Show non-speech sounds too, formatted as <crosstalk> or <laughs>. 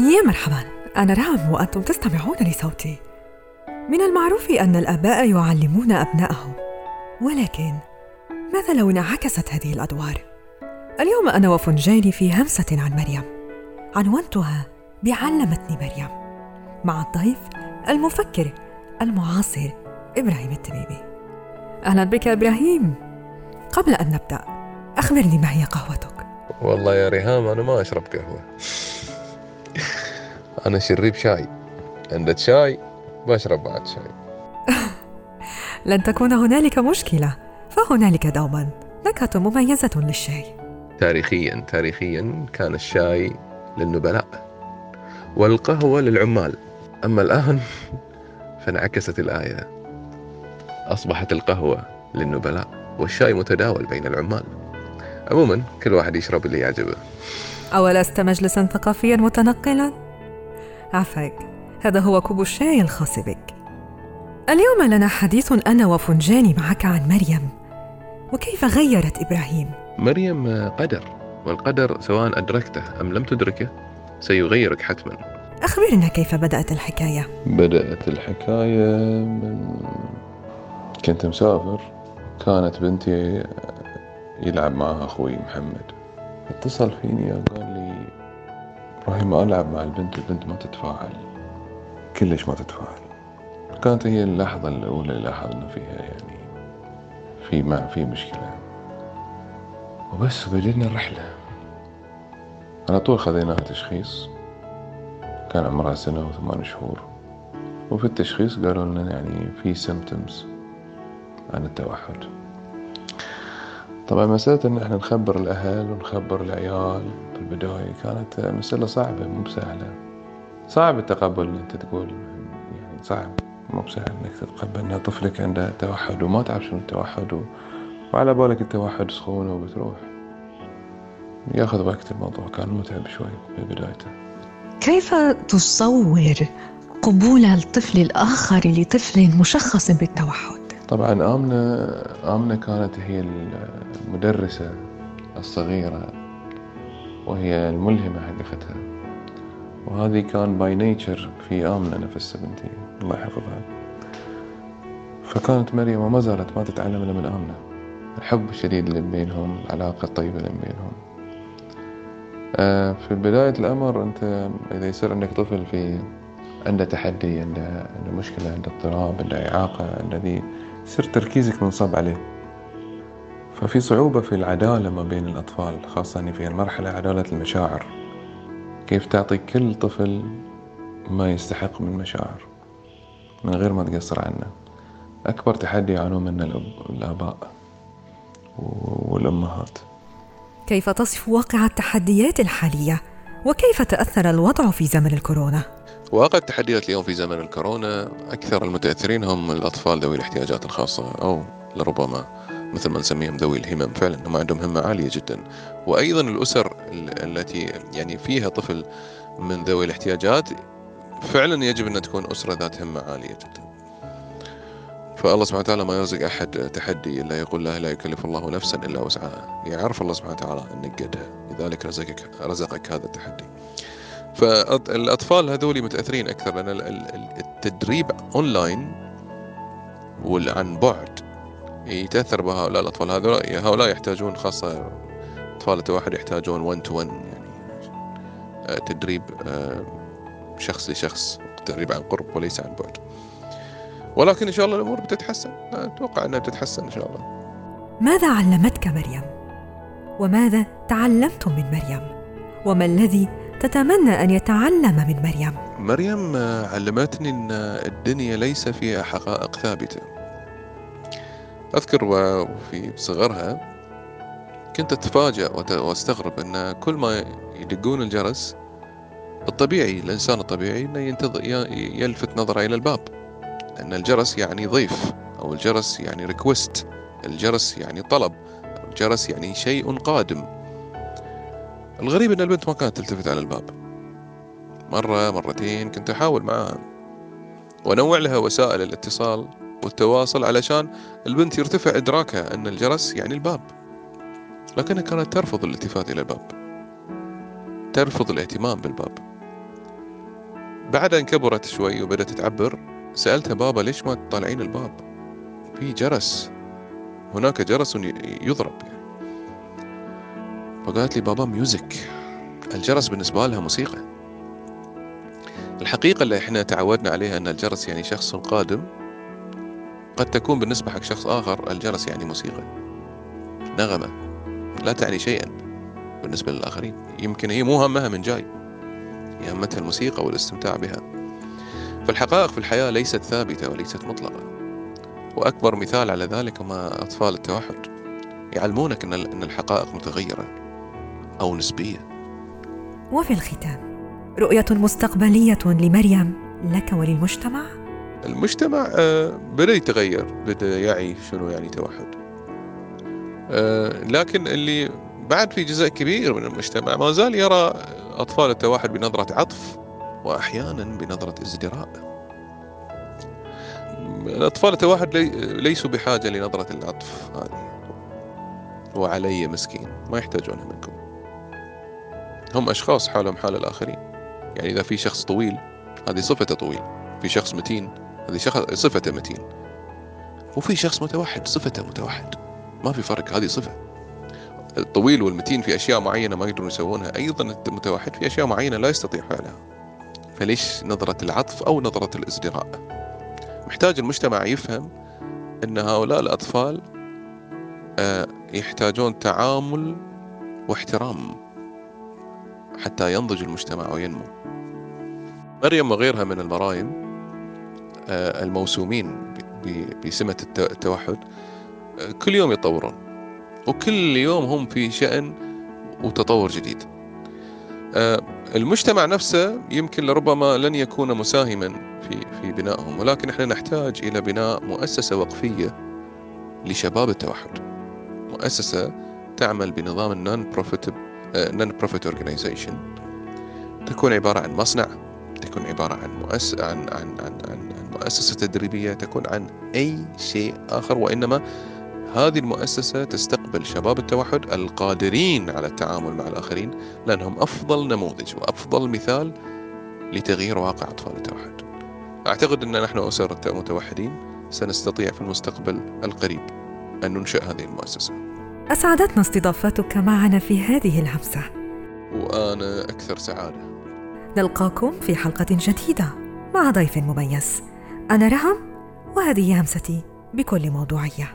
يا مرحبا. أنا رام وأنتم تستمعون لصوتي. من المعروف أن الآباء يعلمون أبنائهم ولكن ماذا لو انعكست هذه الأدوار؟ اليوم أنا وفنجاني في همسة عن مريم. عنونتها بعلمتني مريم. مع الضيف المفكر المعاصر إبراهيم التميمي. أهلا بك إبراهيم. قبل أن نبدأ أخبرني ما هي قهوتك؟ والله يا ريهام أنا ما أشرب قهوة. أنا شريب شاي. عندك شاي؟ بشرب بعد شاي. <laughs> لن تكون هنالك مشكلة. فهنالك دوما. نكهة مميزة للشاي. تاريخيا تاريخيا كان الشاي للنبلاء والقهوة للعمال. أما الآن <laughs> فانعكست الآية. أصبحت القهوة للنبلاء والشاي متداول بين العمال. عموما كل واحد يشرب اللي يعجبه. أولست مجلسا ثقافيا متنقلا؟ عفاك هذا هو كوب الشاي الخاص بك. اليوم لنا حديث أنا وفنجاني معك عن مريم. وكيف غيرت إبراهيم؟ مريم قدر والقدر سواء أدركته أم لم تدركه سيغيرك حتما. أخبرنا كيف بدأت الحكاية. بدأت الحكاية من كنت مسافر كانت بنتي يلعب معها أخوي محمد. اتصل فيني وقال لي إبراهيم ألعب مع البنت البنت ما تتفاعل. كلش ما تتفاعل. كانت هي اللحظة الأولى اللي لاحظنا فيها يعني في ما في مشكلة. وبس بدينا الرحلة. على طول خذيناها تشخيص. كان عمرها سنة وثمان شهور. وفي التشخيص قالوا لنا يعني في سيمتومز عن التوحد. طبعا مسألة إن إحنا نخبر الأهل ونخبر العيال في البداية كانت مسألة صعبة مو بسهلة. صعب التقبل إن أنت تقول يعني صعب مو بسهل إنك تتقبل إن طفلك عنده توحد وما تعرف شنو التوحد وعلى بالك التوحد سخونة وبتروح. ياخذ وقت الموضوع كان متعب شوي في بدايته كيف تصور قبول الطفل الآخر لطفل مشخص بالتوحد؟ طبعا آمنة آمنة كانت هي المدرسة الصغيرة وهي الملهمة حقيقتها. وهذه كان by nature في آمنة نفسها بنتي الله يحفظها. فكانت مريم وما زالت ما تتعلم إلا من آمنة. الحب الشديد اللي بينهم العلاقة الطيبة اللي بينهم. آه، في بداية الأمر أنت إذا يصير عندك طفل في عنده تحدي عنده مشكلة عنده اضطراب عنده إعاقة عنده يصير تركيزك منصب عليه. ففي صعوبة في العدالة ما بين الأطفال خاصة في المرحلة عدالة المشاعر. كيف تعطي كل طفل ما يستحق من مشاعر؟ من غير ما تقصر عنه. أكبر تحدي يعانون منه الآباء والأمهات. كيف تصف واقع التحديات الحالية؟ وكيف تأثر الوضع في زمن الكورونا؟ واقع التحديات اليوم في زمن الكورونا أكثر المتأثرين هم الأطفال ذوي الاحتياجات الخاصة أو لربما مثل ما نسميهم ذوي الهمم. فعلا هم عندهم همة عالية جدا. وأيضا الأسر التي يعني فيها طفل من ذوي الاحتياجات فعلا يجب أن تكون أسرة ذات همة عالية جدا. فالله سبحانه وتعالى ما يرزق أحد تحدي إلا يقول له لا يكلف الله نفسا إلا وسعها. يعرف الله سبحانه وتعالى أنك قدها لذلك رزقك رزقك هذا التحدي. فالأطفال هذول متأثرين أكثر لأن التدريب أونلاين والعن بعد يتأثر بهؤلاء الأطفال هذول هؤلاء يحتاجون خاصة أطفال التوحد يحتاجون 1 تو 1 يعني آه، تدريب آه، شخص لشخص تدريب عن قرب وليس عن بعد ولكن إن شاء الله الأمور بتتحسن أتوقع أنها بتتحسن إن شاء الله ماذا علمتك مريم؟ وماذا تعلمتم من مريم؟ وما الذي تتمنى أن يتعلم من مريم؟ مريم علمتني أن الدنيا ليس فيها حقائق ثابتة. أذكر وفي صغرها كنت أتفاجأ وأستغرب أن كل ما يدقون الجرس الطبيعي الإنسان الطبيعي أنه يلفت نظره إلى الباب. أن الجرس يعني ضيف أو الجرس يعني ريكوست الجرس يعني طلب الجرس يعني شيء قادم. الغريب أن البنت ما كانت تلتفت على الباب. مرة مرتين كنت أحاول معاها. وأنوع لها وسائل الاتصال والتواصل علشان البنت يرتفع إدراكها أن الجرس يعني الباب. لكنها كانت ترفض الالتفات إلى الباب. ترفض الاهتمام بالباب. بعد أن كبرت شوي وبدأت تعبر سألتها بابا ليش ما تطالعين الباب؟ في جرس. هناك جرس يضرب يعني. فقالت لي بابا ميوزك الجرس بالنسبة لها موسيقى. الحقيقة اللي إحنا تعودنا عليها أن الجرس يعني شخص قادم قد تكون بالنسبة حق شخص آخر الجرس يعني موسيقى. نغمة. لا تعني شيئا بالنسبة للآخرين. يمكن هي مو همها من جاي. يهمتها الموسيقى والاستمتاع بها. فالحقائق في الحياة ليست ثابتة وليست مطلقة. وأكبر مثال على ذلك هم أطفال التوحد. يعلمونك أن الحقائق متغيرة. أو نسبية. وفي الختام رؤية مستقبلية لمريم لك وللمجتمع؟ المجتمع آه، بدأ يتغير بدأ يعي شنو يعني توحد. آه، لكن اللي بعد في جزء كبير من المجتمع ما زال يرى أطفال التوحد بنظرة عطف وأحيانا بنظرة ازدراء. الأطفال التوحد ليسوا بحاجة لنظرة العطف هذه. وعلي مسكين ما يحتاجونها منكم. هم أشخاص حالهم حال الآخرين. يعني إذا في شخص طويل هذه صفته طويل. في شخص متين هذه شخص صفته متين. وفي شخص متوحد صفته متوحد. ما في فرق هذه صفة. الطويل والمتين في أشياء معينة ما يقدرون يسوونها. أيضا المتوحد في أشياء معينة لا يستطيع فعلها فليش نظرة العطف أو نظرة الازدراء؟ محتاج المجتمع يفهم أن هؤلاء الأطفال آه، يحتاجون تعامل واحترام. حتى ينضج المجتمع وينمو. مريم وغيرها من المرايم آه، الموسومين بسمة التوحد آه، كل يوم يتطورون وكل يوم هم في شأن وتطور جديد. آه، المجتمع نفسه يمكن لربما لن يكون مساهما في في بنائهم ولكن إحنا نحتاج إلى بناء مؤسسة وقفية لشباب التوحد مؤسسة تعمل بنظام ال non-profit non-profit organization تكون عبارة عن مصنع تكون عبارة عن مؤسسه عن عن عن, عن مؤسسة تدريبية تكون عن أي شيء آخر وإنما هذه المؤسسة تستقبل شباب التوحد القادرين على التعامل مع الآخرين لأنهم أفضل نموذج وأفضل مثال لتغيير واقع أطفال التوحد. أعتقد أن نحن أسر المتوحدين سنستطيع في المستقبل القريب أن ننشئ هذه المؤسسة. أسعدتنا استضافتك معنا في هذه الهمسة وأنا أكثر سعادة. نلقاكم في حلقة جديدة مع ضيف مميز. أنا رهم وهذه همستي بكل موضوعية.